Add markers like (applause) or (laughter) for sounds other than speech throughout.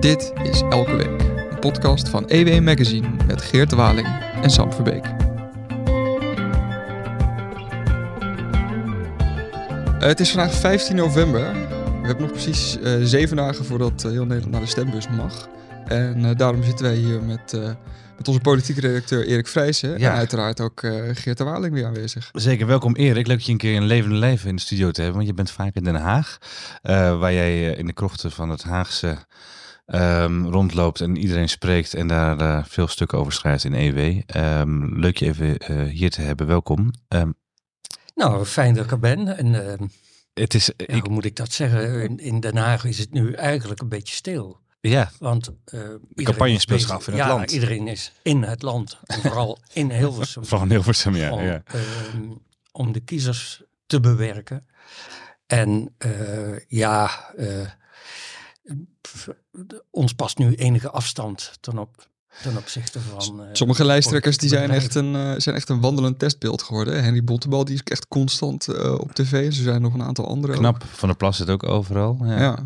Dit is Elke Week, een podcast van EW Magazine met Geert de Waling en Sam Verbeek. Eh, het is vandaag 15 november. We hebben nog precies eh, zeven dagen voordat eh, heel Nederland naar de stembus mag. En daarom zitten wij hier met, met onze politieke redacteur Erik Vrijsen. Ja. En uiteraard ook Geert de Waling weer aanwezig. Zeker, welkom Erik. Leuk je een keer een levende lijf in de studio te hebben, want je bent vaak in Den Haag, waar jij in de krochten van het Haagse ehm, rondloopt en iedereen spreekt en daar eh, veel stukken over schrijft in EW. Ehm, leuk je even eh, hier te hebben, welkom. Ehm, Nou, fijn dat ik er ben. En het is, ja, ik, hoe moet ik dat zeggen? In, in Den Haag is het nu eigenlijk een beetje stil. ja, Want eh, iedereen campagne is speelt zich af in het ja, land. iedereen is in het land. En vooral in (laughs) Hilversum. van Hilversum, ja. om, ja. om de kiezers te bewerken. En eh, ja, eh, ons past nu enige afstand ten, op, ten opzichte van... eh, Sommige lijsttrekkers die zijn echt, een, eh, zijn echt een wandelend testbeeld geworden. Henry Bontebal die is echt constant eh, op tv. Zo zijn nog een aantal andere. ook. Knap, Van der Plas zit ook overal. Ja. Ja.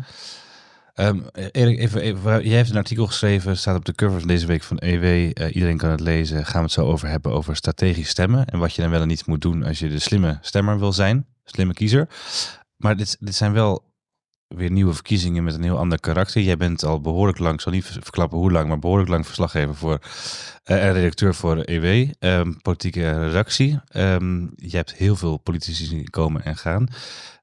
Ehm, Erik, even, even, jij hebt een artikel geschreven, staat op de cover van deze week van EW. Eh, iedereen kan het lezen. Gaan we het zo over hebben over strategisch stemmen. En wat je dan wel en niet moet doen als je de slimme stemmer wil zijn. Slimme kiezer. Maar dit, dit zijn wel weer nieuwe verkiezingen met een heel ander karakter. Jij bent al behoorlijk lang, ik zal niet verklappen hoe lang, maar behoorlijk lang verslaggever voor eh, en redacteur voor EW, ehm, politieke redactie. Ehm, je hebt heel veel politici zien komen en gaan.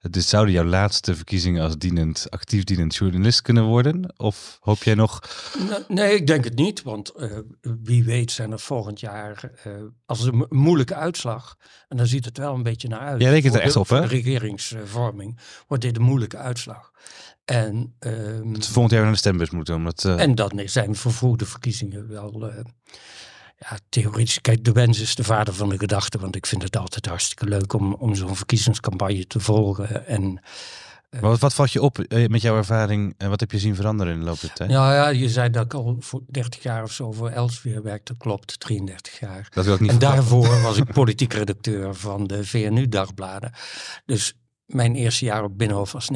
Dit zouden jouw laatste verkiezingen als dienend, actief dienend journalist kunnen worden? Of hoop jij nog? Nee, Nee, ik denk het niet. Want eh, wie weet zijn er volgend jaar, eh, als een mo- moeilijke uitslag, en daar ziet het wel een beetje naar uit. Jij rekent er echt op, voor hè? de regeringsvorming wordt dit een moeilijke uitslag. En, ehm, Dat ze volgend jaar naar de stembus moeten. Omdat, eh, en dan zijn vervroegde verkiezingen wel... eh, ja, theoretisch, kijk, de wens is de vader van de gedachte. Want ik vind het altijd hartstikke leuk om, om zo'n verkiezingscampagne te volgen. En maar wat, wat valt je op eh, met jouw ervaring en wat heb je zien veranderen in de loop der tijd? Nou ja, je zei dat ik al voor 30 jaar of zo voor Elsevier werkte. Klopt, 33 jaar. Dat wil ik niet En verklappen. daarvoor was ik (laughs) politiek redacteur van de VNU-dagbladen. Dus mijn eerste jaar op Binnenhof was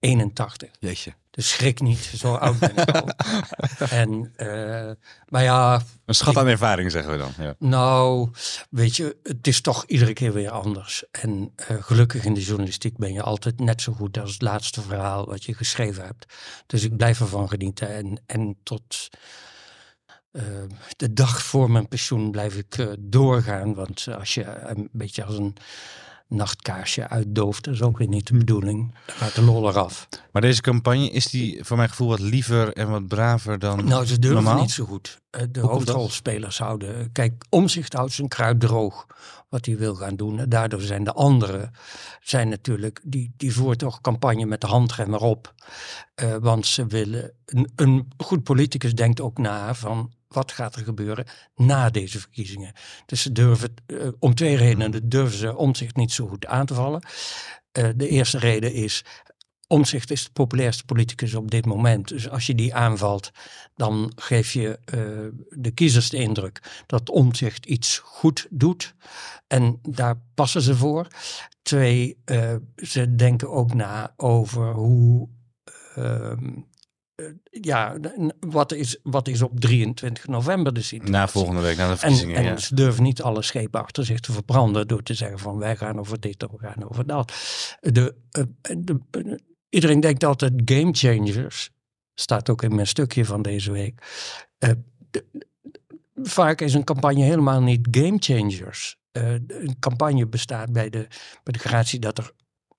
1981. Jeetje. Dus schrik niet, zo oud ben ik al. (laughs) en, eh, maar ja, Een schat aan ervaring zeggen we dan. Ja. nou, weet je, het is toch iedere keer weer anders. En eh, gelukkig in de journalistiek ben je altijd net zo goed als het laatste verhaal wat je geschreven hebt. Dus ik blijf ervan genieten. En, en tot eh, de dag voor mijn pensioen blijf ik doorgaan. Want als je een beetje als een nachtkaarsje uitdooft, dat is ook weer niet de bedoeling. Dan gaat de lol eraf. Maar deze campagne, is die voor mijn gevoel wat liever en wat braver dan Nou, ze durven normaal? niet zo goed. Eh, De hoofdrolspelers houden. Kijk, Omzicht houdt zijn kruid droog. Wat hij wil gaan doen. En daardoor zijn de anderen. Zijn natuurlijk. Die, die voert toch campagne met de handrem erop. Eh, want ze willen. Een, een goed politicus denkt ook na van. Wat gaat er gebeuren na deze verkiezingen? Dus ze durven, eh, om twee redenen durven ze omzicht niet zo goed aan te vallen. Eh, de eerste reden is, Omzicht is de populairste politicus op dit moment. Dus als je die aanvalt, dan geef je eh, de kiezers de indruk dat Omzicht iets goed doet. En daar passen ze voor. Twee, eh, ze denken ook na over hoe. ehm, eh, ja, wat is, wat is op 23 november de situatie? Na volgende week, na de En, verkiezingen. en ja. ze durven niet alle schepen achter zich te verbranden door te zeggen van wij gaan over dit of we gaan over dat. De, de, iedereen denkt altijd game changers, staat ook in mijn stukje van deze week. Eh, vaak is een campagne helemaal niet game changers. Eh, een campagne bestaat bij de, bij de gratie dat er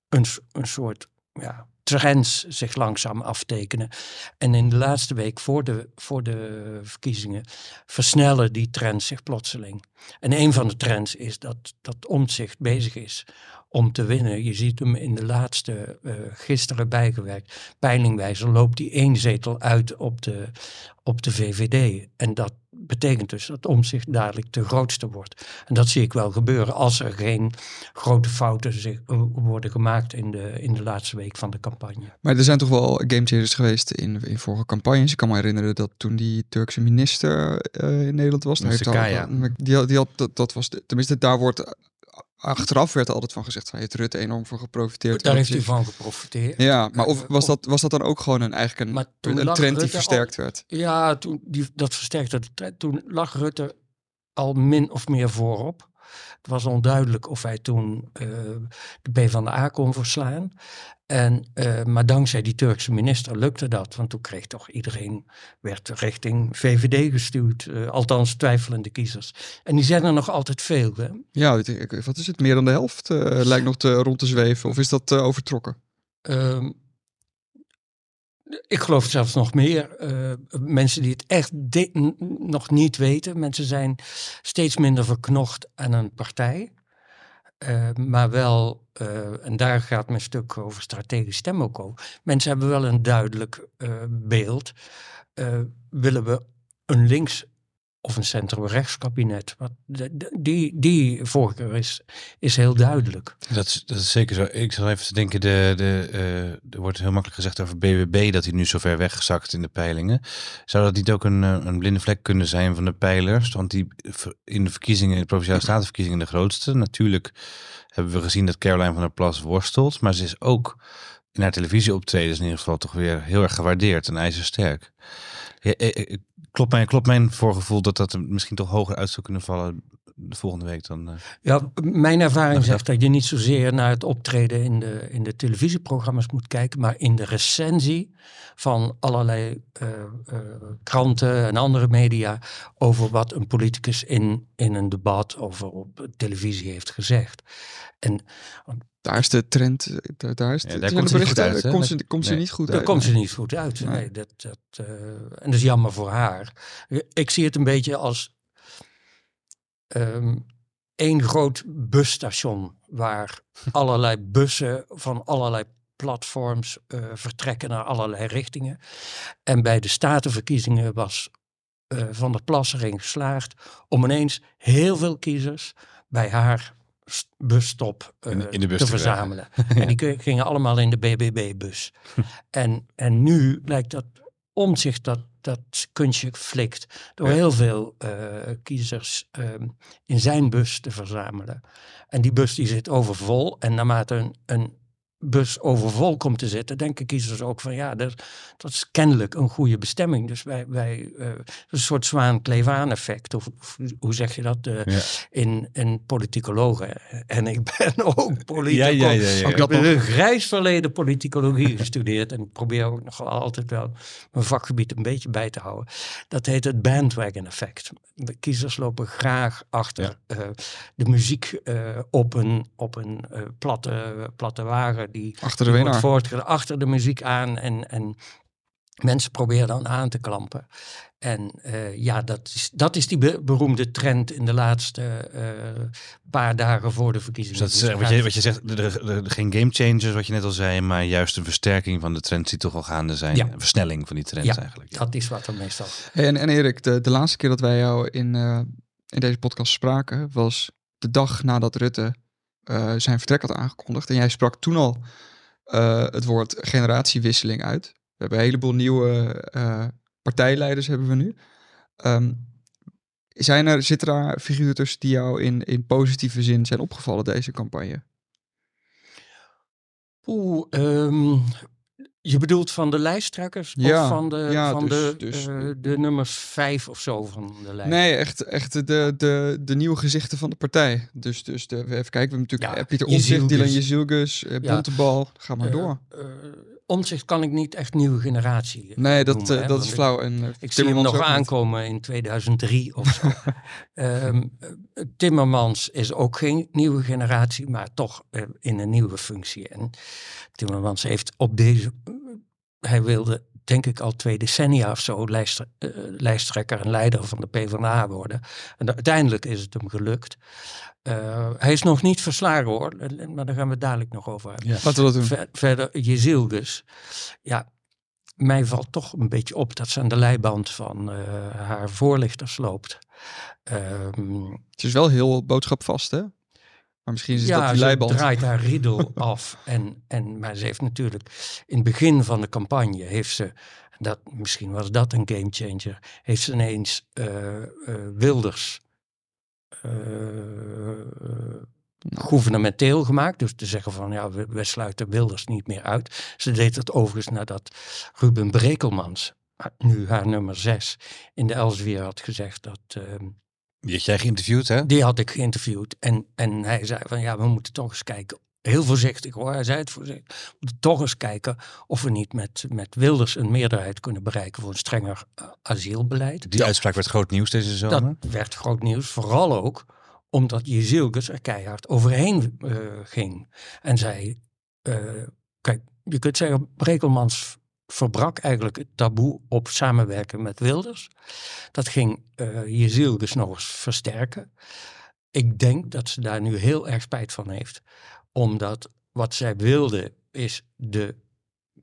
een, een soort ja, trends zich langzaam aftekenen. En in de laatste week voor de, voor de verkiezingen versnellen die trends zich plotseling. En een van de trends is dat, dat omzicht bezig is om te winnen. Je ziet hem in de laatste, eh, gisteren bijgewerkt, peilingwijzer loopt die één zetel uit op de, op de VVD. En dat betekent dus dat omzicht dadelijk de grootste wordt. En dat zie ik wel gebeuren als er geen grote fouten zich, eh, worden gemaakt in de, in de laatste week van de campagne. Maar er zijn toch wel gamechangers geweest in, in vorige campagnes. Ik kan me herinneren dat toen die Turkse minister eh, in Nederland was. die, had- die had, dat, dat was, de- tenminste daar wordt achteraf werd er altijd van gezegd, van heeft Rutte enorm voor geprofiteerd. Daar heeft hij van geprofiteerd. Ja, maar of Eh, was dat, was dat dan ook gewoon een, eigenlijk een, trend die al- versterkt werd? Ja, toen, die, dat versterkte de trend. Toen lag Rutte al min of meer voorop. Het was onduidelijk of hij toen eh, de PvdA kon verslaan. En, eh, maar dankzij die Turkse minister lukte dat. Want toen kreeg toch iedereen, werd richting VVD gestuurd. eh, althans twijfelende kiezers. En die zijn er nog altijd veel. Hè? Ja, wat is het? Meer dan de helft lijkt nog te, rond te zweven. Of is dat overtrokken? Ehm, ik geloof zelfs nog meer. eh, mensen die het echt nog niet weten. Mensen zijn steeds minder verknocht aan een partij. Eh, maar wel, eh, en daar gaat mijn stuk over strategisch stem ook over. Mensen hebben wel een duidelijk beeld. Willen we een links of een centrum-rechts kabinet? Wat, die, die voorkeur is, is heel duidelijk. Dat is, dat is zeker zo. Ik zal even denken, de, de, eh, er wordt heel makkelijk gezegd over BBB dat hij nu zo ver weggezakt in de peilingen. Zou dat niet ook een, eh, een blinde vlek kunnen zijn van de pijlers? Want die in de verkiezingen, in de provinciale statenverkiezingen de grootste. Natuurlijk hebben we gezien dat Caroline van der Plas worstelt, maar ze is ook in haar televisieoptredens in ieder geval toch weer heel erg gewaardeerd en ijzersterk. Eh, klopt, mijn, klopt mijn voorgevoel dat dat er misschien toch hoger uit zou kunnen vallen de volgende week dan... eh, Ja, mijn ervaring zegt dat je niet zozeer naar het optreden in de, in de televisieprogramma's moet kijken, maar in de recensie van allerlei eh, eh, kranten en andere media over wat een politicus in, in een debat of op televisie heeft gezegd. En Daar is de trend, daar, daar is Ja, de, daar zijn komt ze niet goed uit, hè? komt ze, komt ze Nee. niet goed daar uit. komt ze niet goed uit. Nee. Nee, dat, dat, eh, en dat is jammer voor haar. Ik zie het een beetje als ehm één groot busstation waar (laughs) allerlei bussen van allerlei platforms eh, vertrekken naar allerlei richtingen. En bij de statenverkiezingen was eh, Van der Plas erin geslaagd om ineens heel veel kiezers bij haar busstop eh, In- in de bus te verzamelen. (laughs) En die gingen allemaal in de BBB-bus. (laughs) en, en nu lijkt dat omzicht dat, dat kunstje flikt door Ja. heel veel eh, kiezers ehm, in zijn bus te verzamelen. En die bus die zit overvol. En naarmate een, een bus overvol komt te zitten, denken kiezers ook van ja, dat, dat is kennelijk een goede bestemming. Dus wij, wij eh, een soort zwaan-kleefaan effect. Of, of hoe zeg je dat eh, Ja. in, in politicologen. En ik ben (laughs) ook politicoloog. Ja, ja, ja, ja. Ik heb een grijs verleden politicologie (laughs) gestudeerd. En ik probeer ook nog altijd wel mijn vakgebied een beetje bij te houden. Dat heet het bandwagon effect. De kiezers lopen graag achter eh, de muziek eh, op een, op een eh, platte, platte wagen. Die, Achter de die wordt winnaar. voortgezet achter de muziek aan. En, en mensen proberen dan aan te klampen. En eh, ja, dat is, dat is die be- beroemde trend in de laatste eh, paar dagen voor de verkiezingen. Dus dat is Dus eh, wat je, wat je zegt, er- er- er- geen game changers, wat je net al zei, maar juist een versterking van de trends die toch al gaande zijn. Ja. Een versnelling van die trends Ja. eigenlijk. Dat is wat er meestal. Hey, en, en Erik, de, de laatste keer dat wij jou in, eh, in deze podcast spraken, was de dag nadat Rutte eh, zijn vertrek had aangekondigd. En jij sprak toen al eh, het woord generatiewisseling uit. We hebben een heleboel nieuwe eh, partijleiders hebben we nu. Ehm, zijn er, zitten daar figuren die jou in, in positieve zin zijn opgevallen deze campagne? Oeh, ehm, je bedoelt van de lijsttrekkers Ja, of van de, ja, van dus- de, dus- eh, de nummers vijf of zo van de lijst? Nee, echt, echt de, de, de nieuwe gezichten van de partij. Dus, dus de, even kijken, we hebben natuurlijk Ja, eh, Pieter. Omtzigt, Dylan Jezilgus, eh. Bontebal, ga maar door. Omtzigt kan ik niet echt nieuwe generatie. Nee, dat, noemen, eh, dat is flauw. En, eh, Ik zie hem nog niet. aankomen in 2003 of zo. (laughs) Ehm, eh, Timmermans is ook geen nieuwe generatie, maar toch in een nieuwe functie. En Timmermans heeft op deze. hij wilde, denk ik, al twee decennia of zo eh, lijsttrekker en leider van de PvdA worden. En uiteindelijk is het hem gelukt. Eh, hij is nog niet verslagen hoor, eh, maar daar gaan we het dadelijk nog over hebben. Ja. Doen. Ver- verder, Jezilgus. Ja, mij valt toch een beetje op dat ze aan de leiband van haar voorlichters loopt. Ehm, Het is wel heel boodschapvast, hè? Maar misschien is het dat ja, die ze leiband. draait haar riedel (laughs) af. En, en, maar ze heeft natuurlijk in het begin van de campagne, heeft ze, dat, misschien was dat een gamechanger, heeft ze ineens eh, eh, Wilders eh, gouvernementeel gemaakt. Dus te zeggen van ja, we, we sluiten Wilders niet meer uit. Ze deed het overigens nadat Ruben Brekelmans, nu haar nummer zes, in de Elsevier had gezegd dat... Die had jij geïnterviewd, hè? die had ik geïnterviewd. En, en hij zei van ja, we moeten toch eens kijken. Heel voorzichtig hoor, hij zei het voorzichtig. We moeten toch eens kijken of we niet met, met Wilders een meerderheid kunnen bereiken voor een strenger eh, asielbeleid. Die uitspraak werd groot nieuws deze zomer. Dat werd groot nieuws, vooral ook omdat Jezilkes er keihard overheen eh, ging. En zei, eh, kijk, je kunt zeggen, Brekelmans verbrak eigenlijk het taboe op samenwerken met Wilders. Dat ging uh, Jezilkes nog eens versterken. Ik denk dat ze daar nu heel erg spijt van heeft. Omdat wat zij wilde is de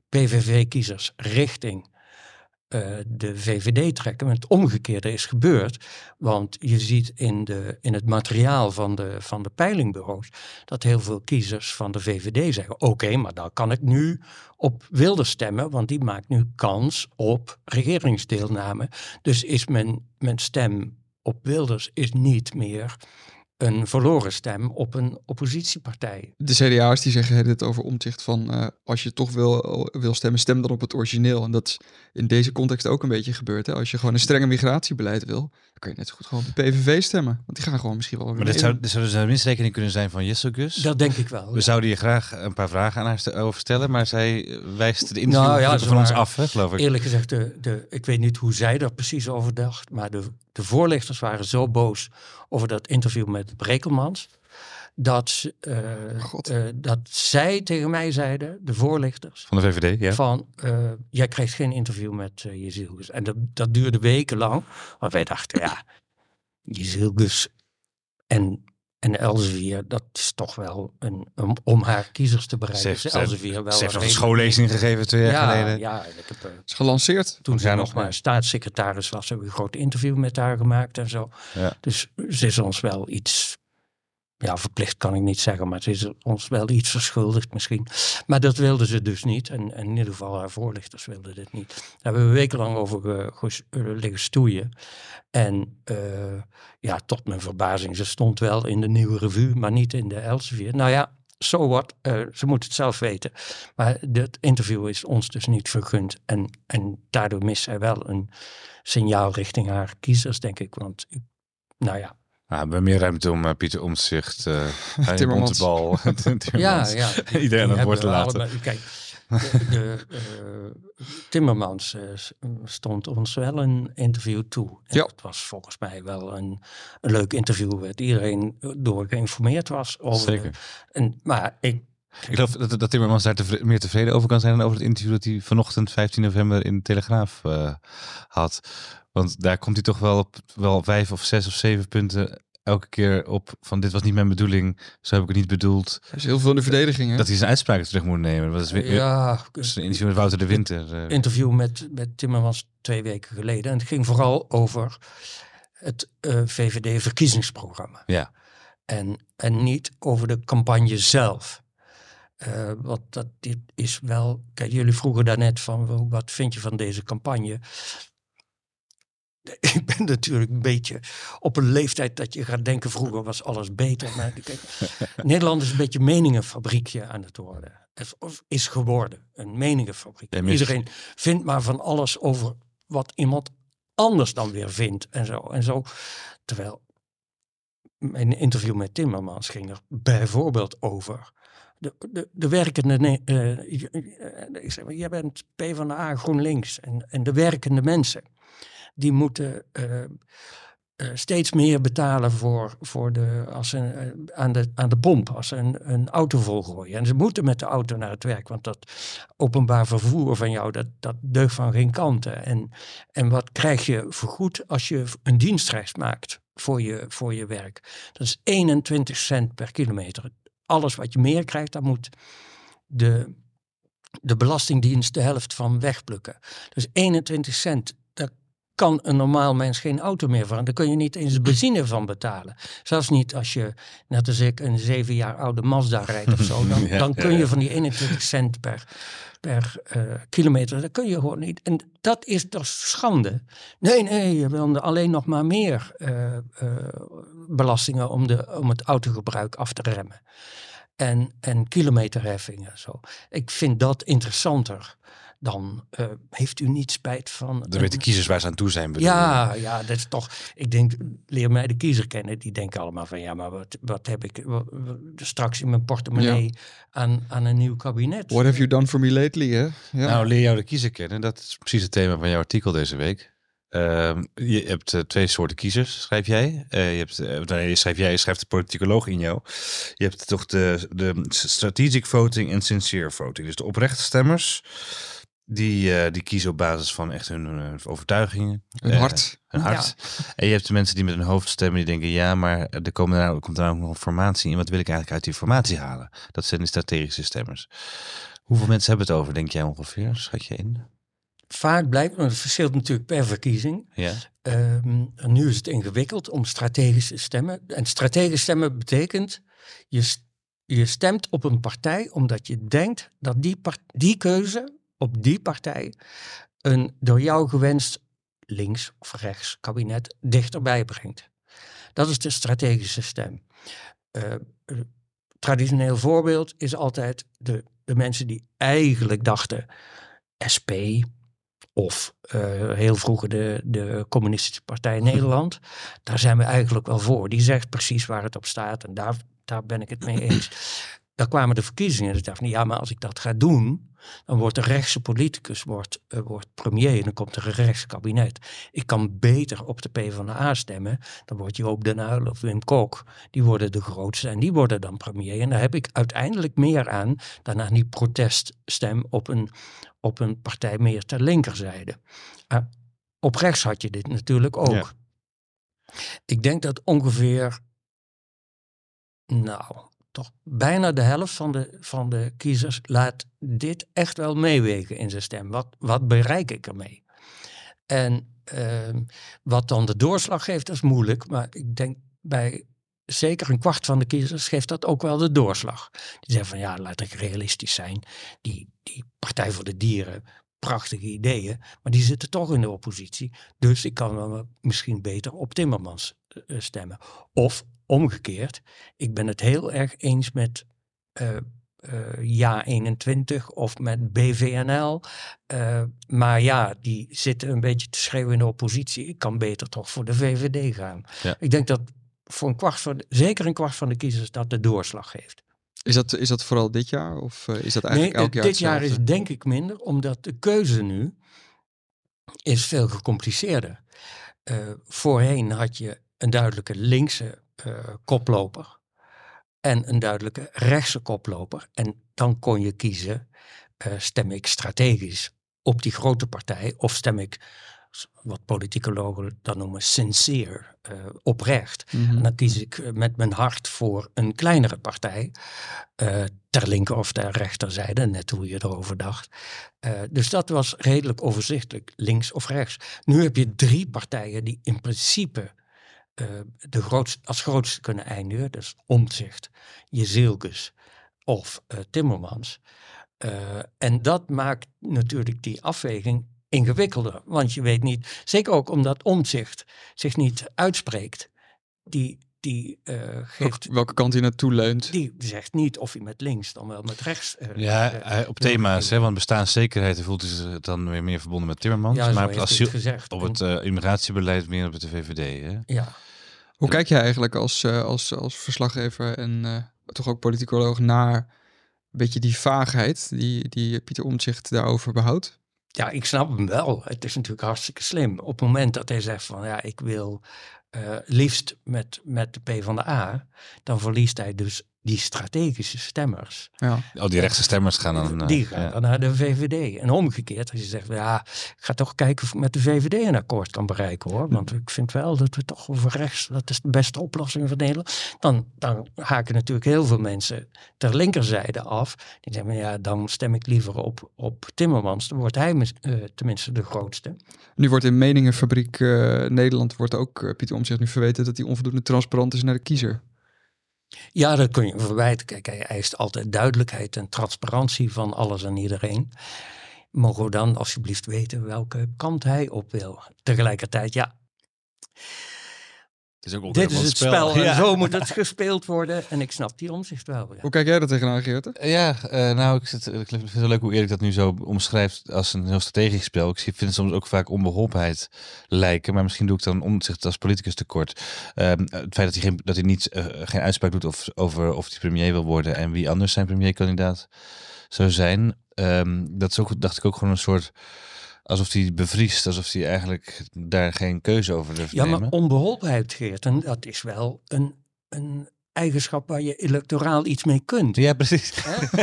PVV-kiezers richting uh, de VVD trekken. Het omgekeerde is gebeurd. Want je ziet in, de, in het materiaal van de, van de peilingbureaus dat heel veel kiezers van de VVD zeggen: Oké, maar dan kan ik nu op wilde stemmen, want die maakt nu kans op regeringsdeelname. Dus is mijn, mijn stem op Wilders is niet meer een verloren stem op een oppositiepartij. De CDA's die zeggen het over omzicht van uh, als je toch wil, wil stemmen, stem dan op het origineel. En dat is in deze context ook een beetje gebeurd. Hè? Als je gewoon een strenge migratiebeleid wil, dan kan je net zo goed gewoon op de PVV stemmen. Want die gaan gewoon misschien wel Maar dit zou, dit zou dus een misrekening kunnen zijn van Jesselgus. Dat denk ik wel. We zouden je graag een paar vragen aan haar over stellen, maar zij wijst de interview nou, ja, van ons af, hè, geloof ik. Eerlijk gezegd, de, de, ik weet niet hoe zij er precies over dacht, maar de, de voorlichters waren zo boos over dat interview met Brekelmans. Dat, uh, uh, dat zij tegen mij zeiden, de voorlichters. Van de VVD, ja. Van, uh, jij krijgt geen interview met uh, Jezilgus. En dat, dat duurde wekenlang. Maar wij dachten, ja, Jezilgus en, en Elsevier, dat is toch wel een, een om haar kiezers te bereiken. Ze heeft, Elsevier wel ze heeft een schoollezing gegeven twee jaar ja, geleden. Ja, ik heb, uh, is gelanceerd. Toen ze nog nog, maar staatssecretaris was, hebben we een groot interview met haar gemaakt en zo. Ja. Dus ze is ons wel iets, ja, verplicht kan ik niet zeggen, maar ze is ons wel iets verschuldigd misschien. Maar dat wilde ze dus niet. En, en in ieder geval haar voorlichters wilden dit niet. Daar hebben we wekenlang over uh, liggen stoeien. En uh, ja, tot mijn verbazing, ze stond wel in de nieuwe revue, maar niet in de Elsevier. Nou ja, zo so wat, ze moet het zelf weten. Maar dit interview is ons dus niet vergund. En, en daardoor mist zij wel een signaal richting haar kiezers, denk ik. Want, nou ja, Nou, we hebben meer ruimte om uh, Pieter Omtzigt, (laughs) uh, Timmermans. bal, (laughs) (laughs) ja, ja. iedereen aan het woord te laten. allemaal- kijk, de, de, eh, Timmermans eh, stond ons wel een interview toe. En Ja. Het was volgens mij wel een, een leuk interview. Waar iedereen door geïnformeerd was. Over Zeker. En, maar ik, Ik geloof dat, dat Timmermans daar tevre- meer tevreden over kan zijn dan over het interview dat hij vanochtend 15 november in de Telegraaf eh, had. Want daar komt hij toch wel op wel vijf of zes of zeven punten elke keer op van dit was niet mijn bedoeling, zo heb ik het niet bedoeld. Er is heel veel in de verdediging. Hè? Dat hij zijn uitspraken terug moet nemen. Dat is weer, ja, is een interview met Wouter de Winter. eh. interview met, met Timmermans twee weken geleden. En het ging vooral over het eh, VVD-verkiezingsprogramma. ja. En, en niet over de campagne zelf. Eh, want dat dit is wel. Kijk, jullie vroegen daarnet van wat vind je van deze campagne? (laughs) Ik ben natuurlijk een beetje op een leeftijd dat je gaat denken, vroeger was alles beter. Maar kijk, (laughs) Nederland is een beetje een meningenfabriekje aan het worden. Of is geworden, een meningenfabriek. Ja, Iedereen vindt maar van alles over wat iemand anders dan weer vindt. En zo. En zo. Terwijl mijn interview met Timmermans ging er bijvoorbeeld over. De, de, de werkende. eh, ik zeg maar, jij bent PvdA GroenLinks. En, en de werkende mensen. Die moeten eh, eh, steeds meer betalen voor, voor de, als ze, eh, aan, de, aan de pomp. Als ze een, een auto volgooien. En ze moeten met de auto naar het werk. Want dat openbaar vervoer van jou, dat, dat deugt van geen kanten. En, en wat krijg je vergoed als je een dienstreis maakt voor je, voor je werk? Dat is 21 cent per kilometer. Alles wat je meer krijgt, daar moet de, de Belastingdienst de helft van wegplukken. Dus 21 cent, kan een normaal mens geen auto meer van. Daar kun je niet eens benzine van betalen. Zelfs niet als je, net als ik, een zeven jaar oude Mazda rijdt of zo. (laughs) Dan, Ja, dan ja, kun je van die 21 cent per, per eh, kilometer, dat kun je gewoon niet. En dat is toch schande. Nee, nee, je wil alleen nog maar meer eh, eh, belastingen om, de, om het autogebruik af te remmen. En, en kilometerheffingen en zo. Ik vind dat interessanter dan eh, heeft u niet spijt van. Dan weten kiezers waar ze aan toe zijn. bedoel Ja, ja, dat is toch. Ik denk, leer mij de kiezer kennen. Die denken allemaal van ja, maar wat, wat heb ik wat- wat- straks in mijn portemonnee aan, aan een nieuw kabinet? What have you done for me lately, hè? Ja. Nou, leer jou de kiezer kennen. Dat is precies het thema van jouw artikel deze week. Ehm, je hebt eh, twee soorten kiezers, schrijf jij. Eh, je, hebt, nee, je schrijf jij, je schrijft de politicoloog in jou. Je hebt toch de, de strategic voting en sincere voting. Dus de oprechte stemmers, die, eh, die kiezen op basis van echt hun eh, overtuigingen. Een Eh, hart. Hun hart. En je hebt de mensen die met hun hoofd stemmen, die denken, ja, maar er, komen daar, er komt daar ook nog informatie in. Wat wil ik eigenlijk uit die informatie halen? Dat zijn de strategische stemmers. Hoeveel mensen hebben het over, denk jij ongeveer? Schat je in? Vaak blijkt, het verschilt natuurlijk per verkiezing. Ja. Ehm, en nu is het ingewikkeld om strategische stemmen. En strategisch stemmen betekent je, je stemt op een partij omdat je denkt dat die, part- die keuze op die partij een door jou gewenst links of rechts kabinet dichterbij brengt. Dat is de strategische stem. Eh, een traditioneel voorbeeld is altijd de, de mensen die eigenlijk dachten SP of eh, heel vroeger de, de Communistische Partij (laughs) Nederland. Daar zijn we eigenlijk wel voor. Die zegt precies waar het op staat en daar, daar ben ik het mee eens. Daar kwamen de verkiezingen en ik dacht, ja, maar als ik dat ga doen, dan wordt de rechtse politicus wordt, eh, wordt premier en dan komt er een rechts kabinet. Ik kan beter op de PvdA stemmen, dan wordt Joop den Uyl of Wim Kok, die worden de grootste en die worden dan premier. En daar heb ik uiteindelijk meer aan dan aan die proteststem op een, op een partij meer ter linkerzijde. Uh, op rechts had je dit natuurlijk ook. Ja. Ik denk dat ongeveer, nou, bijna de helft van de, van de kiezers laat dit echt wel meewegen in zijn stem. Wat, wat bereik ik ermee? En ehm, wat dan de doorslag geeft, dat is moeilijk. Maar ik denk bij zeker een kwart van de kiezers geeft dat ook wel de doorslag. Die zeggen van ja, laat ik realistisch zijn. Die, die Partij voor de Dieren, prachtige ideeën, maar die zitten toch in de oppositie. Dus ik kan wel misschien beter op Timmermans uh, stemmen. Of omgekeerd, ik ben het heel erg eens met uh, uh, Ja 21 of met BVNL. Uh, maar ja, die zitten een beetje te schreeuwen in de oppositie. Ik kan beter toch voor de VVD gaan. Ja. Ik denk dat voor een kwart van, zeker een kwart van de kiezers dat de doorslag geeft. Is dat, is dat vooral dit jaar of is dat eigenlijk nee, elk jaar dit jaar is denk ik minder, omdat de keuze nu is veel gecompliceerder. Uh, voorheen had je een duidelijke linkse koploper en een duidelijke rechtse koploper. En dan kon je kiezen, uh, stem ik strategisch op die grote partij of stem ik wat politicologen dan noemen sincere, uh, oprecht. Mhm. Mm -hmm. En dan kies ik met mijn hart voor een kleinere partij, uh, ter linker of ter rechterzijde, net hoe je erover dacht. Uh, dus dat was redelijk overzichtelijk, links of rechts. Nu heb je drie partijen die in principe uh, de grootste, als grootste kunnen eindigen, dus Omtzigt, Jezielkes of uh, Timmermans. Uh, en dat maakt natuurlijk die afweging ingewikkelder. Want je weet niet, zeker ook omdat omzicht zich niet uitspreekt. Die, die uh, geeft... Welke kant hij naartoe leunt. Die zegt niet of hij met links dan wel met rechts... Uh, ja, uh, op thema's, hè, want bestaanszekerheid voelt hij zich dan weer meer verbonden met Timmermans. Ja, maar op het, asiel, gezegd. op het uh, immigratiebeleid meer op de VVD. Hè? Ja. Hoe kijk jij eigenlijk als, uh, als, als verslaggever en uh, toch ook politicoloog naar een beetje die vaagheid die, die Pieter Omtzigt daarover behoudt? Ja, ik snap hem wel. Het is natuurlijk hartstikke slim. Op het moment dat hij zegt van ja, ik wil liefst met, met de P van de A, dan verliest hij dus die strategische stemmers, Ja. Oh, die rechtse stemmers gaan dan... eh, die gaan ja. dan naar de VVD. En omgekeerd, als je zegt, ja, ik ga toch kijken of ik met de VVD een akkoord kan bereiken hoor. Want ik vind wel dat we toch over rechts, dat is de beste oplossing voor Nederland. Dan, dan haken natuurlijk heel veel mensen ter linkerzijde af. Die zeggen, ja, dan stem ik liever op, op Timmermans. Dan wordt hij mis- eh, tenminste de grootste. Nu wordt in Meningenfabriek eh, Nederland wordt ook eh, Pieter Omtzigt nu verweten dat hij onvoldoende transparant is naar de kiezer. Ja, dat kun je verwijten. Kijk, hij eist altijd duidelijkheid en transparantie van alles en iedereen. Mogen we dan alsjeblieft weten welke kant hij op wil? Tegelijkertijd, ja, Het is ook dit is het spel en Ja. zo moet het gespeeld worden. En ik snap die omzicht wel. Ja. Hoe kijk jij er tegenaan, Geert? Ja, eh, nou, ik, zit, ik vind het wel leuk hoe Erik dat nu zo omschrijft als een heel strategisch spel. Ik zie- vind het soms ook vaak onbeholpenheid lijken, maar misschien doe ik dan omzicht als politicus tekort. Ehm, het feit dat hij geen, dat hij niet, eh, geen uitspraak doet of, over of hij premier wil worden en wie anders zijn premierkandidaat zou zijn, ehm, dat is ook, dacht ik ook gewoon een soort, alsof hij bevriest, alsof hij eigenlijk daar geen keuze over durft Ja, nemen. maar onbeholpenheid, Geert, en dat is wel een, een eigenschap waar je electoraal iets mee kunt. Ja, precies.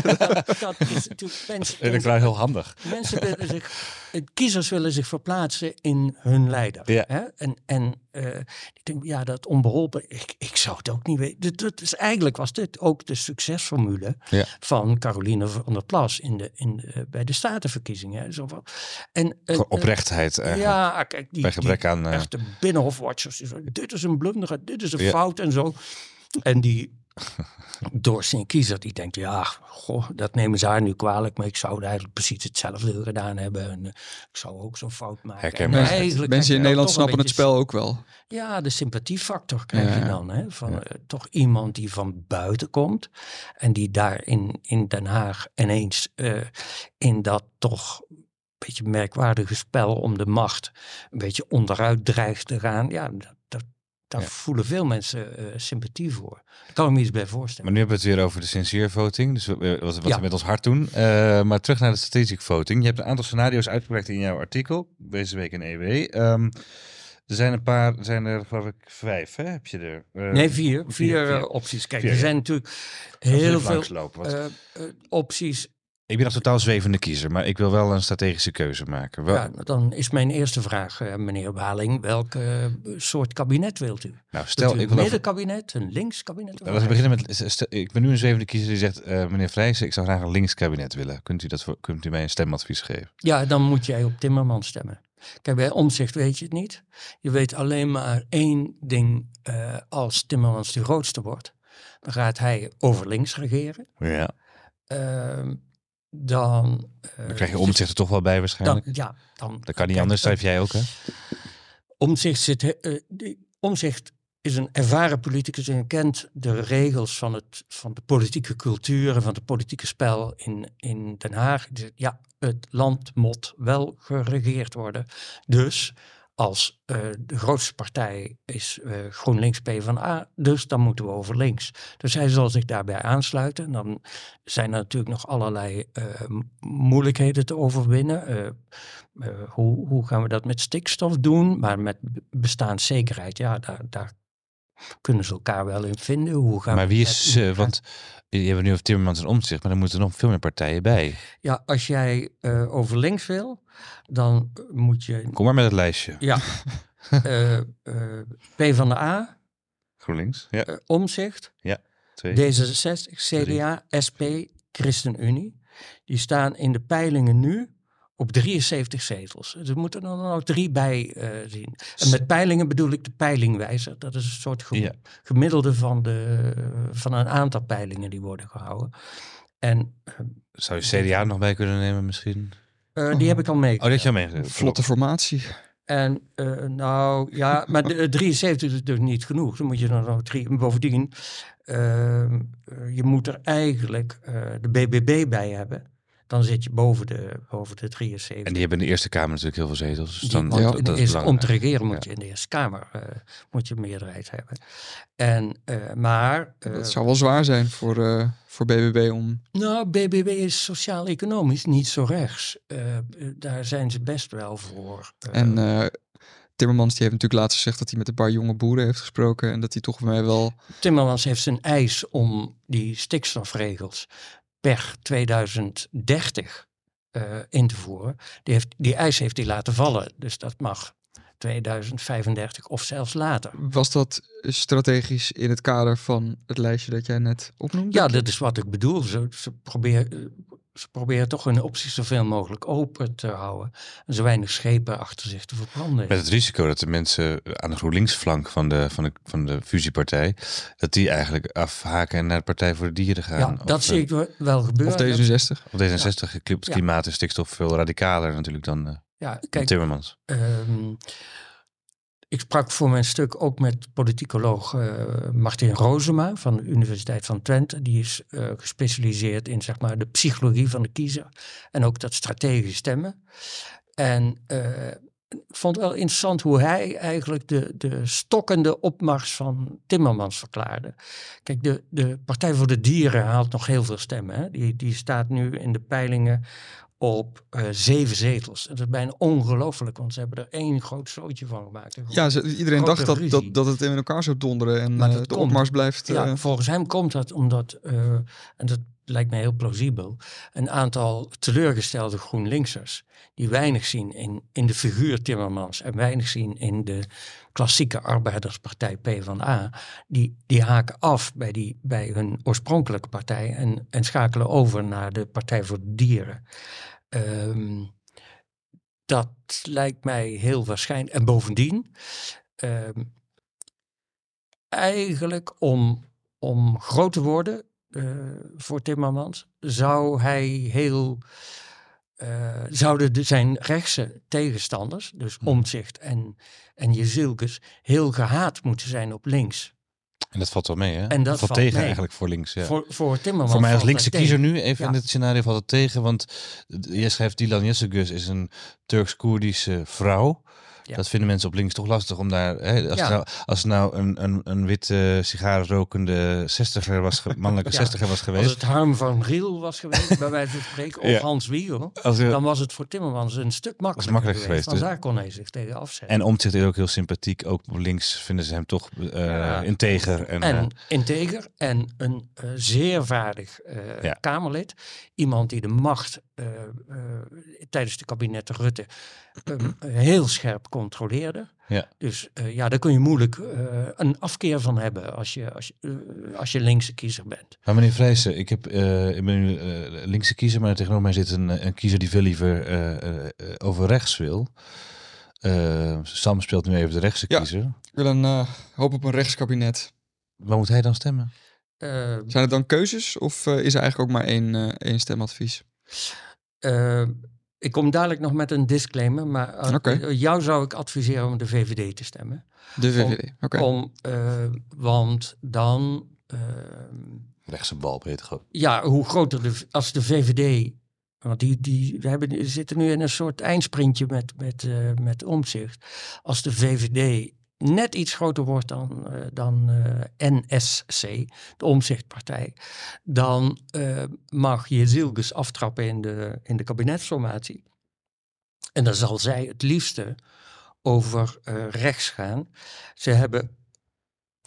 Dat, dat is natuurlijk mensen. (laughs) Het heel handig. Mensen willen zich, eh, kiezers willen zich verplaatsen in hun leider. Ja. Hè? En, en eh, ik denk, ja, dat onbeholpen, ik, ik zou het ook niet weten. Dat, dat is, eigenlijk was dit ook de succesformule Ja. van Caroline van der Plas in de, in de, bij de statenverkiezingen. hè. Zo van, en, Gewoon Oprechtheid en- eigenlijk. Ja, kijk, die, Bij gebrek die aan... eh, echte binnenhofwatchers. Dit is een blunder, dit is een Ja. fout en zo. En die (laughs) door zijn kiezer, die denkt, ja, goh, dat nemen ze haar nu kwalijk, maar ik zou eigenlijk precies hetzelfde gedaan hebben. En, eh, ik zou ook zo'n fout maken. Herkenbaar. En Mensen, eigenlijk mensen in Nederland snappen het spel ook wel. Ja, de sympathiefactor krijg Ja, je dan. Hè, van Ja. eh, toch iemand die van buiten komt. En die daar in, in Den Haag ineens eh, in dat toch een beetje merkwaardige spel om de macht een beetje onderuit dreigt te gaan. Ja, daar Ja. voelen veel mensen eh, sympathie voor. Daar kan ik me iets bij voorstellen. Maar nu hebben we het weer over de sincere voting. Dus we- wat, wat Ja. we met ons hart doen. Eh, maar terug naar de strategic voting. Je hebt een aantal scenario's uitgewerkt in jouw artikel. Deze week in EW. Ehm, er zijn een paar, er zijn er geloof ik vijf, hè? Heb je er? Eh, Nee, vier. Vier, vier, eh, vier. opties. Kijk, Vier, er zijn natuurlijk heel veel eh, eh, opties. Ik ben nog totaal zwevende kiezer, maar ik wil wel een strategische keuze maken. Wel, Ja, dan is mijn eerste vraag, eh, meneer Waling, welk eh, soort kabinet wilt u? nou, Stel, een ik wil middenkabinet, een linkskabinet? Laten we een beginnen met. stel- ik ben nu een zwevende kiezer die zegt: eh, meneer Vrijsen, ik zou graag een linkskabinet willen. Kunt u, dat, voor- kunt u mij een stemadvies geven? Ja, dan moet jij op Timmermans stemmen. Kijk, bij omzicht weet je het niet. Je weet alleen maar één ding. als Timmermans de grootste wordt, dan gaat hij over links regeren. Ja. Ehm, dan, eh, Dan krijg je omzicht er toch wel bij Dan, waarschijnlijk. ja, dan, Dat kan niet anders, schrijf jij ook, hè? Omzicht zit. eh, omzicht is een ervaren politicus en kent de regels van, het, van de politieke cultuur en van het politieke spel in, in Den Haag. Ja, het land moet wel geregeerd worden. Dus als eh, de grootste partij is eh, GroenLinks PvdA, dus dan moeten we over links. Dus hij zal zich daarbij aansluiten. En dan zijn er natuurlijk nog allerlei eh, moeilijkheden te overwinnen. Hoe, hoe gaan we dat met stikstof doen? Maar met be- bestaanszekerheid, ja, daar, daar kunnen ze elkaar wel in vinden. Hoe gaan Maar wie is ze? Want je hebt nu over Timmermans en omzicht, maar er moeten nog veel meer partijen bij. Ja, als jij eh, over links wil, dan eh, moet je... Kom maar met het lijstje. Ja, (laughs) eh eh P van de A, GroenLinks, ja. eh, Omzicht, Twee. D66, CDA, SP, ChristenUnie. Die staan in de peilingen nu op 73 zetels. Dus er moeten er dan ook drie bij eh, zien. En met peilingen bedoel ik de peilingwijzer. Dat is een soort ge- Ja. gemiddelde van, de, van een aantal peilingen die worden gehouden. En eh, Zou je CDA nog bij kunnen nemen misschien? eh, die heb ik al mee. Oh, dat je al. Vlotte formatie. En eh, nou ja, maar de, 73 is dus niet genoeg. Dan moet je er nog drie. en Bovendien, ehm, eh, je moet er eigenlijk eh, de BBB bij hebben. Dan zit je boven de, boven de 73. En die hebben in de Eerste Kamer natuurlijk heel veel zetels. Dus Die- dan, want dat, is om te regeren moet je in de Eerste Kamer eh, moet je een meerderheid hebben. En, eh, maar eh, Dat zou wel zwaar zijn voor, eh, voor BBB om... nou, BBB is sociaal-economisch niet zo rechts. Daar zijn ze best wel voor. En eh, Timmermans die heeft natuurlijk laatst gezegd dat hij met een paar jonge boeren heeft gesproken. En dat hij toch voor mij wel... Timmermans heeft zijn eis om die stikstofregels per 2030 uh, in te voeren. Die, heeft, die eis heeft hij laten vallen. Dus dat mag 2035 of zelfs later. Was dat strategisch in het kader van het lijstje dat jij net opnoemde? Ja, dat is wat ik bedoel. Ze, ze, probeer, ze proberen toch hun opties zoveel mogelijk open te houden. En zo weinig schepen achter zich te verbranden. Met het risico dat de mensen aan de GroenLinks-flank van de, van, de, van de fusiepartij, dat die eigenlijk afhaken en naar de Partij voor de Dieren gaan. Ja, dat zie ik wel gebeuren. Of D66. Of D66, ja. klimaat en stikstof veel radicaler natuurlijk dan... Ja, kijk, Timmermans. Um, ik sprak voor mijn stuk ook met politicoloog uh, Martin Rozema van de Universiteit van Twente. Die is uh, gespecialiseerd in zeg maar, de psychologie van de kiezer en ook dat strategisch stemmen. En uh, ik vond het wel interessant hoe hij eigenlijk de, de stokkende opmars van Timmermans verklaarde. Kijk, de, de Partij voor de Dieren haalt nog heel veel stemmen. Hè? Die, die staat nu in de peilingen op uh, zeven zetels. Dat is bijna ongelooflijk, want ze hebben er één groot zootje van gemaakt. Ja, ze, iedereen dacht dat, dat, dat het in elkaar zou donderen en uh, de komt, opmars blijft... Uh... Ja, volgens hem komt dat omdat, en dat lijkt me heel plausibel, een aantal teleurgestelde GroenLinksers die weinig zien in, in de figuur Timmermans en weinig zien in de klassieke arbeiderspartij PvdA, die, die haken af bij, die, bij hun oorspronkelijke partij en, en schakelen over naar de Partij voor de Dieren. Um, dat lijkt mij heel waarschijnlijk. En bovendien, um, eigenlijk om, om groot te worden uh, voor Timmermans, zou hij heel. Uh, zouden de, zijn rechtse tegenstanders, dus hmm. Omtzigt en, en Jezilkes, heel gehaat moeten zijn op links. En dat valt wel mee, hè? En dat, valt, tegen eigenlijk voor links. Ja. Voor, voor Timmermans. Voor mij als linkse kiezer nu, even in dit scenario valt het tegen. Want jij schrijft Dilan Yessegus is een Turks-Koerdische vrouw. Dat vinden mensen op links toch lastig om daar. Hè, als, nou, als nou een, een, een witte sigarenrokende zestiger was, mannelijke (laughs) zestiger was geweest. Als het Harm van Riel was geweest, bij wijze van spreken, of Hans Wiegel, dan was het voor Timmermans een stuk makkelijker, makkelijk geweest. geweest. Dus. daar kon hij zich tegen afzetten. En Omtzigt is ook heel sympathiek. Ook op links vinden ze hem toch uh, integer. En, en uh, integer en een uh, zeer vaardig Kamerlid. Iemand die de macht tijdens de kabinetten Rutte heel scherp controleerde. Ja. Dus uh, ja, daar kun je moeilijk uh, een afkeer van hebben als je, als, je, uh, als je linkse kiezer bent. Maar meneer Vrijsen, ik, heb, ik ben nu linkse kiezer, maar tegenover mij zit een, een kiezer die veel liever over rechts wil. Sam speelt nu even de rechtse ja, kiezer. Ik wil een hoop op een rechtskabinet. Waar moet hij dan stemmen? Zijn het dan keuzes of is er eigenlijk ook maar één, één stemadvies? Ik kom dadelijk nog met een disclaimer, maar uh, jou zou ik adviseren om de VVD te stemmen. De VVD, oké. Okay. Uh, want dan... Uh, Rechtse bal, beter gewoon. Ja, hoe groter de... Als de VVD... Want die, die we hebben, zitten nu in een soort eindsprintje met, met, met omzicht. Als de VVD net iets groter wordt dan, uh, dan uh, NSC, de omzichtpartij, dan uh, mag je Zilges aftrappen in de, in de kabinetsformatie. En dan zal zij het liefste over rechts gaan. Ze hebben.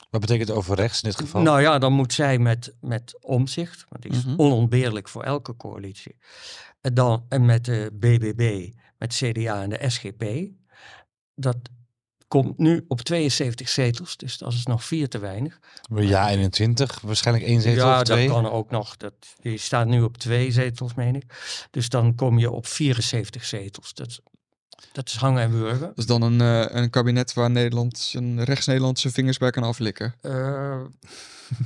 Wat betekent over rechts in dit geval? Nou ja, dan moet zij met, met omzicht, want die is mm -hmm. onontbeerlijk voor elke coalitie. En dan en met de BBB, met CDA en de SGP. Dat komt nu op 72 zetels, dus dat is nog vier te weinig. Ja, 21, waarschijnlijk één zetel ja, of twee. Ja, dat kan ook nog. Dat, die staat nu op twee zetels, meen ik. Dus dan kom je op 74 zetels. Dat, dat is hangen en burger. Dat is dan een, uh, een kabinet waar Nederland zijn rechts-Nederlandse vingers bij kan aflikken. Uh,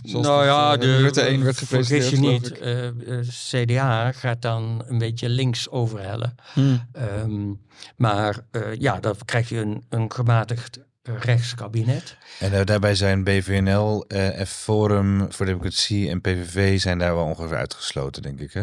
nou ja, uh, de, Rutte 1 werd gepresenteerd. Vergis je niet, CDA gaat dan een beetje links overhellen. Hmm. Um, maar ja, dan krijg je een, een gematigd rechtskabinet. En daarbij zijn BVNL, F-Forum voor Democratie en PVV zijn daar wel ongeveer uitgesloten, denk ik, hè?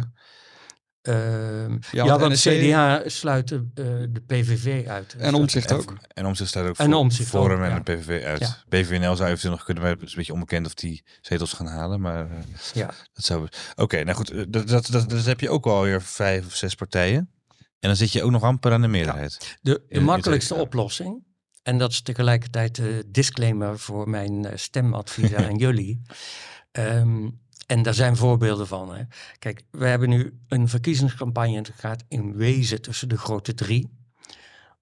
Uh, ja, ja want de CDA sluit de, uh, de PVV uit. En omzicht ook. En omzicht staat ook en voor omzicht Forum en ja. de PVV uit. Ja. BVNL zou eventueel nog kunnen, maar het is een beetje onbekend of die zetels gaan halen. Maar uh, ja. dat zou... Oké, okay, nou goed, dat, dat, dat, dat, heb je ook alweer vijf of zes partijen. En dan zit je ook nog amper aan de meerderheid. De, de makkelijkste oplossing, en dat is tegelijkertijd de disclaimer voor mijn eh, stemadvies (laughs) aan jullie. Ehm, en daar zijn voorbeelden van. Hè. Kijk, we hebben nu een verkiezingscampagne het gaat in wezen tussen de grote drie.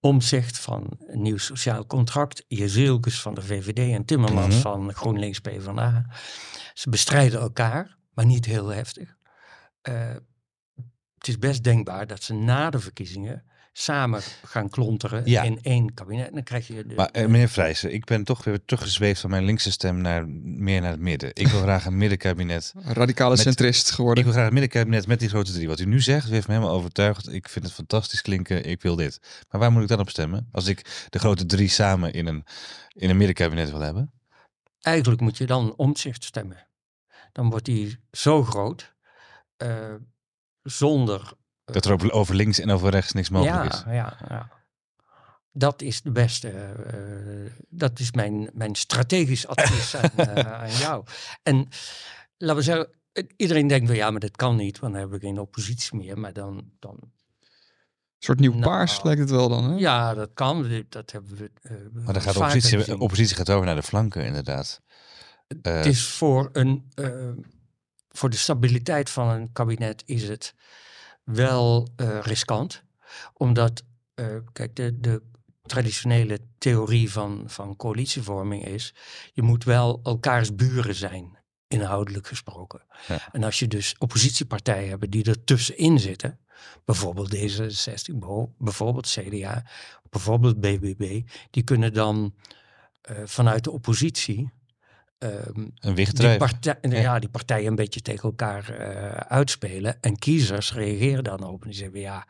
Omzicht van een nieuw sociaal contract, Jezilkes van de VVD en Timmermans Mhm. van GroenLinks PvdA. Ze bestrijden elkaar, maar niet heel heftig. Eh, het is best denkbaar dat ze na de verkiezingen samen gaan klonteren Ja. in één kabinet. En dan krijg je de, Maar eh, meneer Vrijsen, ik ben toch weer teruggezweefd van mijn linkse stem naar meer naar het midden. Ik wil graag een middenkabinet. Radicale Met- centrist Ik geworden. wil graag een middenkabinet met die grote drie. Wat u nu zegt, u heeft me helemaal overtuigd. Ik vind het fantastisch klinken. Ik wil dit. Maar waar moet ik dan op stemmen? Als ik de grote drie samen in een, in een middenkabinet wil hebben? Eigenlijk moet je dan omzicht stemmen. Dan wordt die zo groot, eh, zonder... Dat er over, over links en over rechts niks mogelijk ja, is. Ja, ja. Dat is de beste. eh, dat is mijn, mijn strategisch advies aan, (laughs) eh, aan jou. En laten we zeggen, iedereen denkt van ja, maar dat kan niet, want dan hebben we geen oppositie meer. Maar dan, dan Een soort nieuw Nou. paars lijkt het wel dan. Hè? ja, dat kan. Dat hebben we. eh, Maar dan gaat de oppositie, oppositie gaat over naar de flanken, inderdaad. Het is voor, een, eh, voor de stabiliteit van een kabinet is het wel eh, riskant. Omdat, eh, kijk, de, de traditionele theorie van, van coalitievorming is, je moet wel elkaars buren zijn, inhoudelijk gesproken. Ja. En als je dus oppositiepartijen hebt die er tussenin zitten, bijvoorbeeld D66, beho- bijvoorbeeld CDA, bijvoorbeeld BBB, die kunnen dan eh, vanuit de oppositie ehm, een wicht die, partij, ja. die partijen een beetje tegen elkaar eh, uitspelen. En kiezers reageren dan op en die zeggen ja,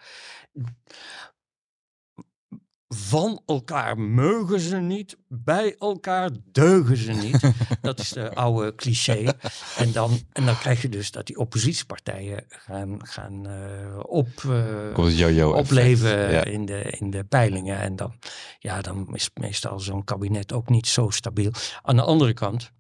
van elkaar meugen ze niet, bij elkaar deugen ze niet. (laughs) dat is de oude cliché. En dan, en dan krijg je dus dat die oppositiepartijen gaan, gaan eh, op, eh, opleven Ja. in, de, in de peilingen. En dan, ja, dan is meestal zo'n kabinet ook niet zo stabiel. Aan de andere kant,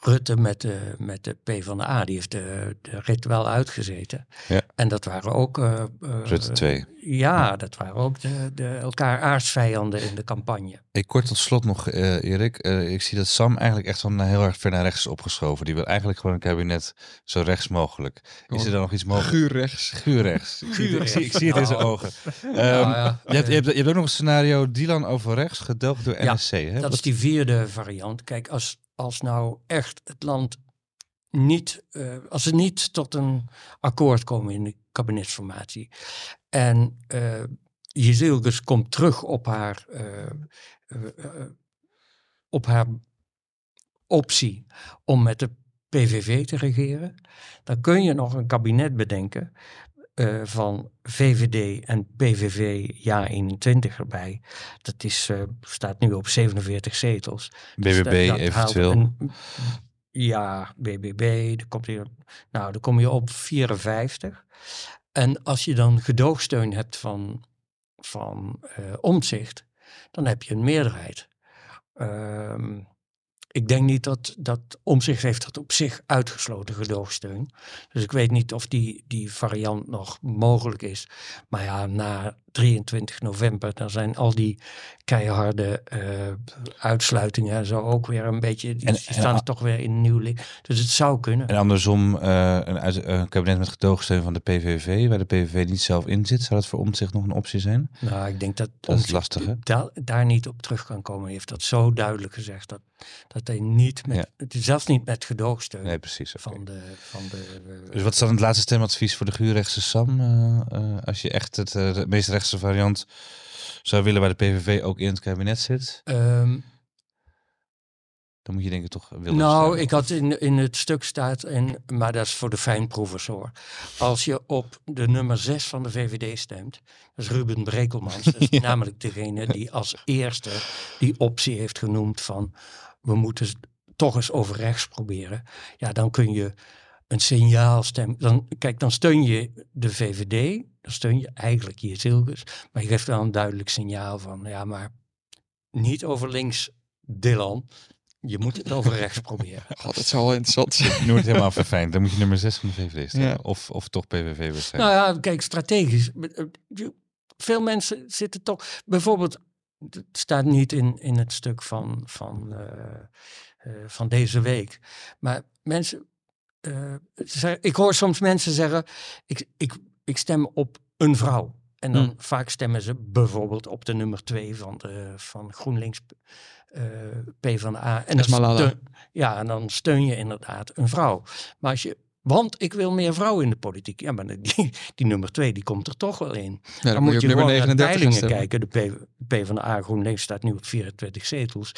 Rutte met de, met de PvdA, die heeft de, de rit wel uitgezeten. Ja. En dat waren ook... eh, eh, Rutte 2. Ja, dat waren ook de, de elkaar aardsvijanden in de campagne. Ik kort tot slot nog, eh, Erik. Eh, ik zie dat Sam eigenlijk echt van heel erg ver naar rechts is opgeschoven. Die wil eigenlijk gewoon een kabinet zo rechts mogelijk. Is er dan nog iets mogelijk? Guur rechts. Guur rechts. Ik zie het- ik zie, het in zijn (laughs) Nou. ogen. Ehm, Nou ja, je, hebt, je, hebt, je hebt ook nog een scenario, Dylan over rechts, gedelgd door Ja, NSC. Hè? Dat Wat- is die vierde variant. Kijk, als, als nou echt het land niet, eh, als ze niet tot een akkoord komen in de kabinetsformatie. En Jezilgus komt terug op haar, eh, op haar optie om met de PVV te regeren. Dan kun je nog een kabinet bedenken eh, van VVD en PVV ja 21 erbij. Dat is, eh, staat nu op 47 zetels. Dus BBB dat- dat haalt eventueel. een- ja, BBB, dan komt je, nou, dan kom je op 54. En als je dan gedoogsteun hebt van, van eh, omzicht, dan heb je een meerderheid. Ehm, ik denk niet dat, dat omzicht heeft dat op zich uitgesloten gedoogsteun. Dus ik weet niet of die, die variant nog mogelijk is. Maar ja, na 23 november, dan zijn al die keiharde eh, uitsluitingen en zo ook weer een beetje, die, En- die en- staan toch weer in nieuw licht. Dus het zou kunnen. En andersom, eh, een, een kabinet met gedoogsteun van de PVV, waar de PVV niet zelf in zit, zou dat voor omzicht nog een optie zijn? Nou, ik denk dat, Dat is Omtzigt lastig, hè? da- daar niet op terug kan komen. Hij heeft dat zo duidelijk gezegd dat, dat hij niet met, Ja. zelfs niet met gedoogsteun Nee, precies. van de, van de Dus wat is dan het laatste stemadvies voor de guurrechtse Sam? Eh, als je echt het meest rechtse variant zou willen waar de PVV ook in het kabinet zit, ehm, dan moet je denk ik toch willen Nou, stemmen. ik had in, in het stuk staat, en, maar dat is voor de fijnproevers hoor. Als je op de nummer 6 van de VVD stemt, dat is Ruben Brekelmans. Dat is (laughs) namelijk degene die als eerste die optie heeft genoemd van we moeten toch eens over rechts proberen. Ja, dan kun je een signaal stemmen. Dan, kijk, dan steun je de VVD, dan steun je eigenlijk je Zilgers, maar je geeft wel een duidelijk signaal van ja, maar niet over links, Dylan. Je moet het over rechts (laughs) proberen. God, dat zou wel interessant zijn. Noem het helemaal verfijnd. Dan moet je nummer 6 van de VVD. Ja. Of, of toch PVV. Nou ja, kijk, strategisch. eh, Veel mensen zitten toch, bijvoorbeeld het staat niet in, in het stuk van, van, eh, eh, van deze week. Maar mensen, eh, ik hoor soms mensen zeggen, ik, ik, ik stem op een vrouw. En dan Hmm. vaak stemmen ze bijvoorbeeld op de nummer twee van, de, van GroenLinks eh P van de A. En dan steun- ja, en dan steun je inderdaad een vrouw. Maar als je, want ik wil meer vrouwen in de politiek. Ja, maar die, die nummer twee, die komt er toch wel in. Ja, Dan moet je, nummer gewoon naar 39 gaan peilingen kijken. De P, P van de A GroenLinks staat nu op 24 zetels.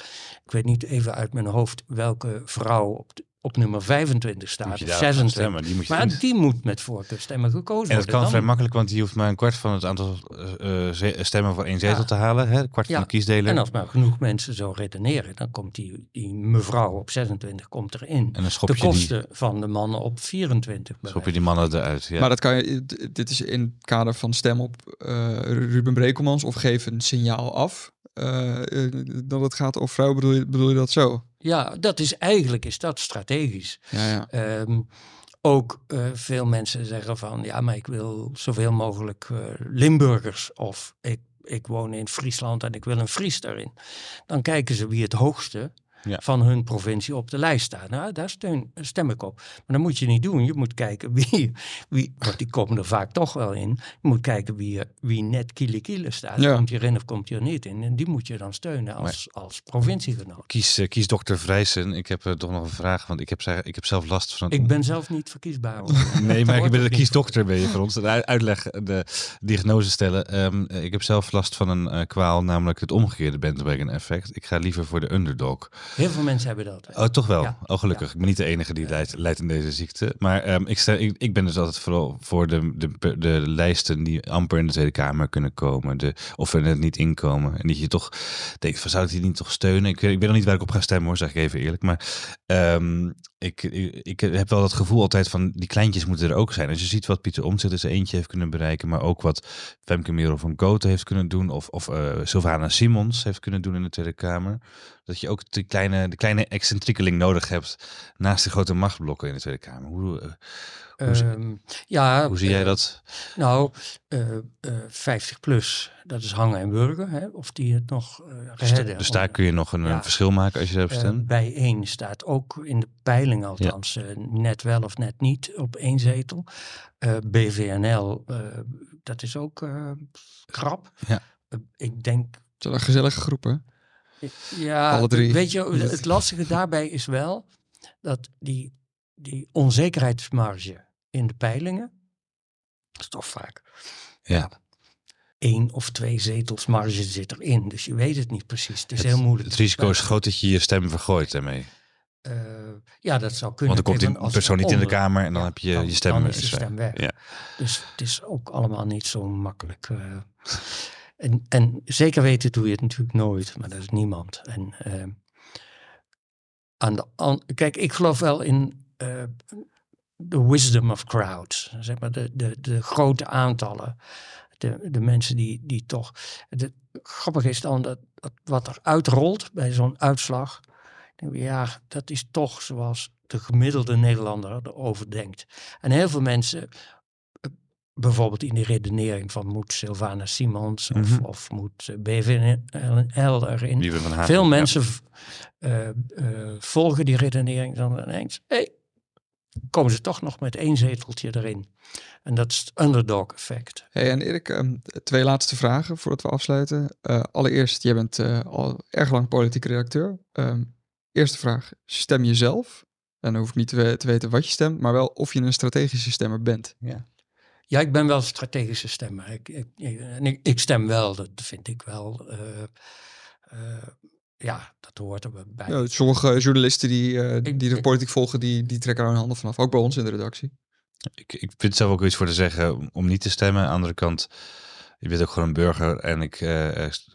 Ik weet niet even uit mijn hoofd welke vrouw op, de- op nummer 25 staat. Moet je Of daarop gaan 26. stemmen. Die moet Maar doen. die moet met voorkeurstemmen gekozen En dat worden. kan Dan- vrij makkelijk, want die hoeft maar een kwart van het aantal eh, eh, stemmen voor één zetel Ja. te halen. Hè? Een kwart Ja. van de kiesdeler. En als maar genoeg mensen zo redeneren, dan komt die, die mevrouw op 26 komt erin. En dan schop De je, die, kosten van de mannen op 24. bij schop je die mannen eruit. Ja. Maar dat kan je, dit is in het kader van stem op eh, Ruben Brekelmans of geef een signaal af. dat het gaat over vrouwen, bedoel je, bedoel je dat zo? Ja, dat is eigenlijk is dat strategisch. Ja, ja. Ehm, ook eh, veel mensen zeggen van ja, maar ik wil zoveel mogelijk eh, Limburgers of ik, ik woon in Friesland en ik wil een Fries daarin. Dan kijken ze wie het hoogste Ja. van hun provincie op de lijst staat. Nou, daar steun, stem ik op. Maar dat moet je niet doen. Je moet kijken wie, wie want die komen er vaak toch wel in. Je moet kijken wie, wie net kiele kiele staat. Ja. Komt hij erin of komt hij er niet in? En die moet je dan steunen als, als provinciegenoot. Kies, eh, kies dokter Vrijsen. Ik heb eh, toch nog een vraag, want ik heb, zeg- ik heb zelf last van Ik ben zelf niet verkiesbaar. Nee, maar ik ben de kiesdokter ben je voor ons. De uitleg, de diagnose stellen. Ehm, eh, ik heb zelf last van een eh, kwaal, namelijk het omgekeerde bandwagon effect. Ik ga liever voor de underdog. Heel veel mensen hebben dat. Oh, toch wel? Ja. Oh, gelukkig. Ik ben niet de enige die leidt, leidt in deze ziekte. Maar ehm, ik, stel, ik, ik ben dus altijd vooral voor de, de, de lijsten die amper in de Tweede Kamer kunnen komen. De, of er net niet inkomen. En dat je toch denkt, van, zou ik die niet toch steunen? Ik, weet- ik weet nog niet waar ik op ga stemmen hoor, zeg ik even eerlijk. Maar ehm, ik, ik, ik heb wel dat gevoel altijd van, die kleintjes moeten er ook zijn. Als je ziet wat Pieter Omtzigt in zijn eentje heeft kunnen bereiken. Maar ook wat Femke Merel van Koten heeft kunnen doen. Of, of eh, Sylvana Simons heeft kunnen doen in de Tweede Kamer. Dat je ook de kleine, de kleine excentriekeling nodig hebt naast de grote machtsblokken in de Tweede Kamer. Hoe, eh, hoe, zie- Ehm, ja, hoe zie jij eh, dat? Nou, eh, eh, 50 plus, dat is hangen en burger. Hè, of die het nog eh Dus, redden. dus daar kun je nog een, Ja. een verschil maken als je daarop Eh, stemt. bij één staat ook in de peiling althans net wel of net niet op één zetel. Eh, BVNL, eh, dat is ook eh krap. Ja. Ik denk, Het zijn wel gezellige groepen. Ja, Alle drie. weet je, het lastige daarbij is wel dat die, die onzekerheidsmarge in de peilingen, dat is toch vaak ja. één of twee zetels marge zit erin. Dus je weet het niet precies. Het is heel moeilijk. Het risico is groot dat je je stem vergooit daarmee. Eh, ja, dat zou kunnen. Want dan komt die persoon er niet in de Kamer en dan Ja, heb je dan- je stem dan is stem weg. Ja. Dus het is ook allemaal niet zo makkelijk. eh. En, en zeker weten doe je het natuurlijk nooit, maar dat is niemand. En, eh, de, kijk, ik geloof wel in eh, de wisdom of crowds. Zeg maar de, de, de grote aantallen. De, de mensen die, die toch. Het grappige is dan dat, dat wat er uitrolt bij zo'n uitslag. Ja, dat is toch zoals de gemiddelde Nederlander erover denkt. En heel veel mensen, bijvoorbeeld in die redenering van moet Sylvana Simons of, Mhm. of moet eh, BVNL erin. Hagen. Veel mensen eh, eh, volgen die redenering dan ineens. Hey, komen ze toch nog met één zeteltje erin. En dat is het underdog effect. Hey, en Erik, ehm, twee laatste vragen voordat we afsluiten. Eh, allereerst, jij bent eh, al erg lang politiek redacteur. Ehm, eerste vraag, stem je zelf? En dan hoef ik niet te, te weten wat je stemt, maar wel of je een strategische stemmer bent. Ja, ik ben wel strategische stemmer. Ik, ik, ik- en ik, ik stem wel, dat vind ik wel. eh, eh, ja, dat hoort er bij. Ja, sommige journalisten die, eh, Ik- die de ik- politiek volgen, die, die trekken daar hun handen vanaf. Ook bij ons in de redactie. Ik, ik vind zelf ook iets voor te zeggen om- niet te stemmen. Aan de andere kant, je bent ook gewoon een burger. En ik,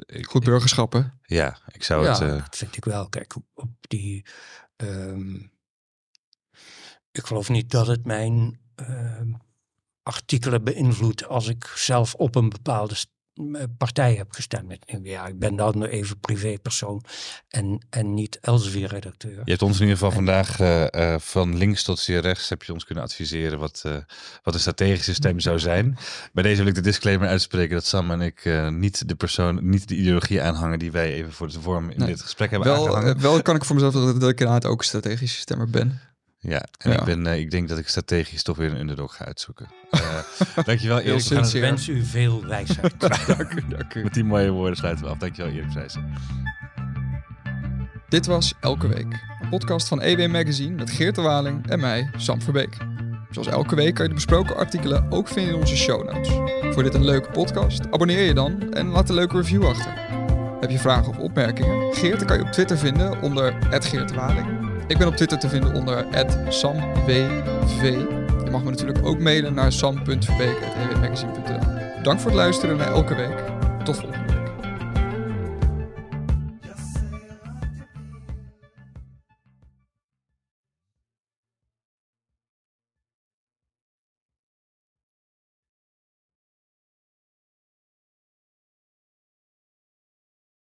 ik Goed burgerschap, hè? ja, ik zou ja, het... eh, dat vind ik wel. Kijk, op, op die. ehm, ik geloof niet dat het mijn ehm, artikelen beïnvloedt als ik zelf op een bepaalde st- partij heb gestemd. Ja, ik ben dan even privépersoon en, en niet Elsevier-redacteur. Je hebt ons in ieder geval En- vandaag eh, eh, van links tot zeer rechts heb je ons kunnen adviseren wat, eh, wat een strategische stem zou zijn. Bij deze wil ik de disclaimer uitspreken dat Sam en ik eh, niet de persoon, niet de ideologie aanhangen die wij even voor de vorm in Nee. dit gesprek hebben Wel, aangehangen. eh, wel kan ik voor mezelf dat, dat ik inderdaad ook een strategische stemmer ben. Ja, en ja. Ik, ben, eh, ik denk dat ik strategisch toch weer een underdog ga uitzoeken. Eh (laughs) dankjewel Erik. Ik wens u veel wijsheid. (laughs) dank u, dank u. (laughs) Met die mooie woorden sluiten we af. Dankjewel Erik Vrijsen. Dit was Elke Week, een podcast van EW Magazine met Geert de Waling en mij, Sam Verbeek. Zoals elke week kan je de besproken artikelen ook vinden in onze show notes. Voor dit een leuke podcast, abonneer je dan en laat een leuke review achter. Heb je vragen of opmerkingen? Geert kan je op Twitter vinden onder Geert de Waling. Ik ben op Twitter te vinden onder SamWV. Je mag me natuurlijk ook mailen naar sam.verbeek.ewmagazine.nl Dank voor het luisteren naar Elke Week. Tot volgende.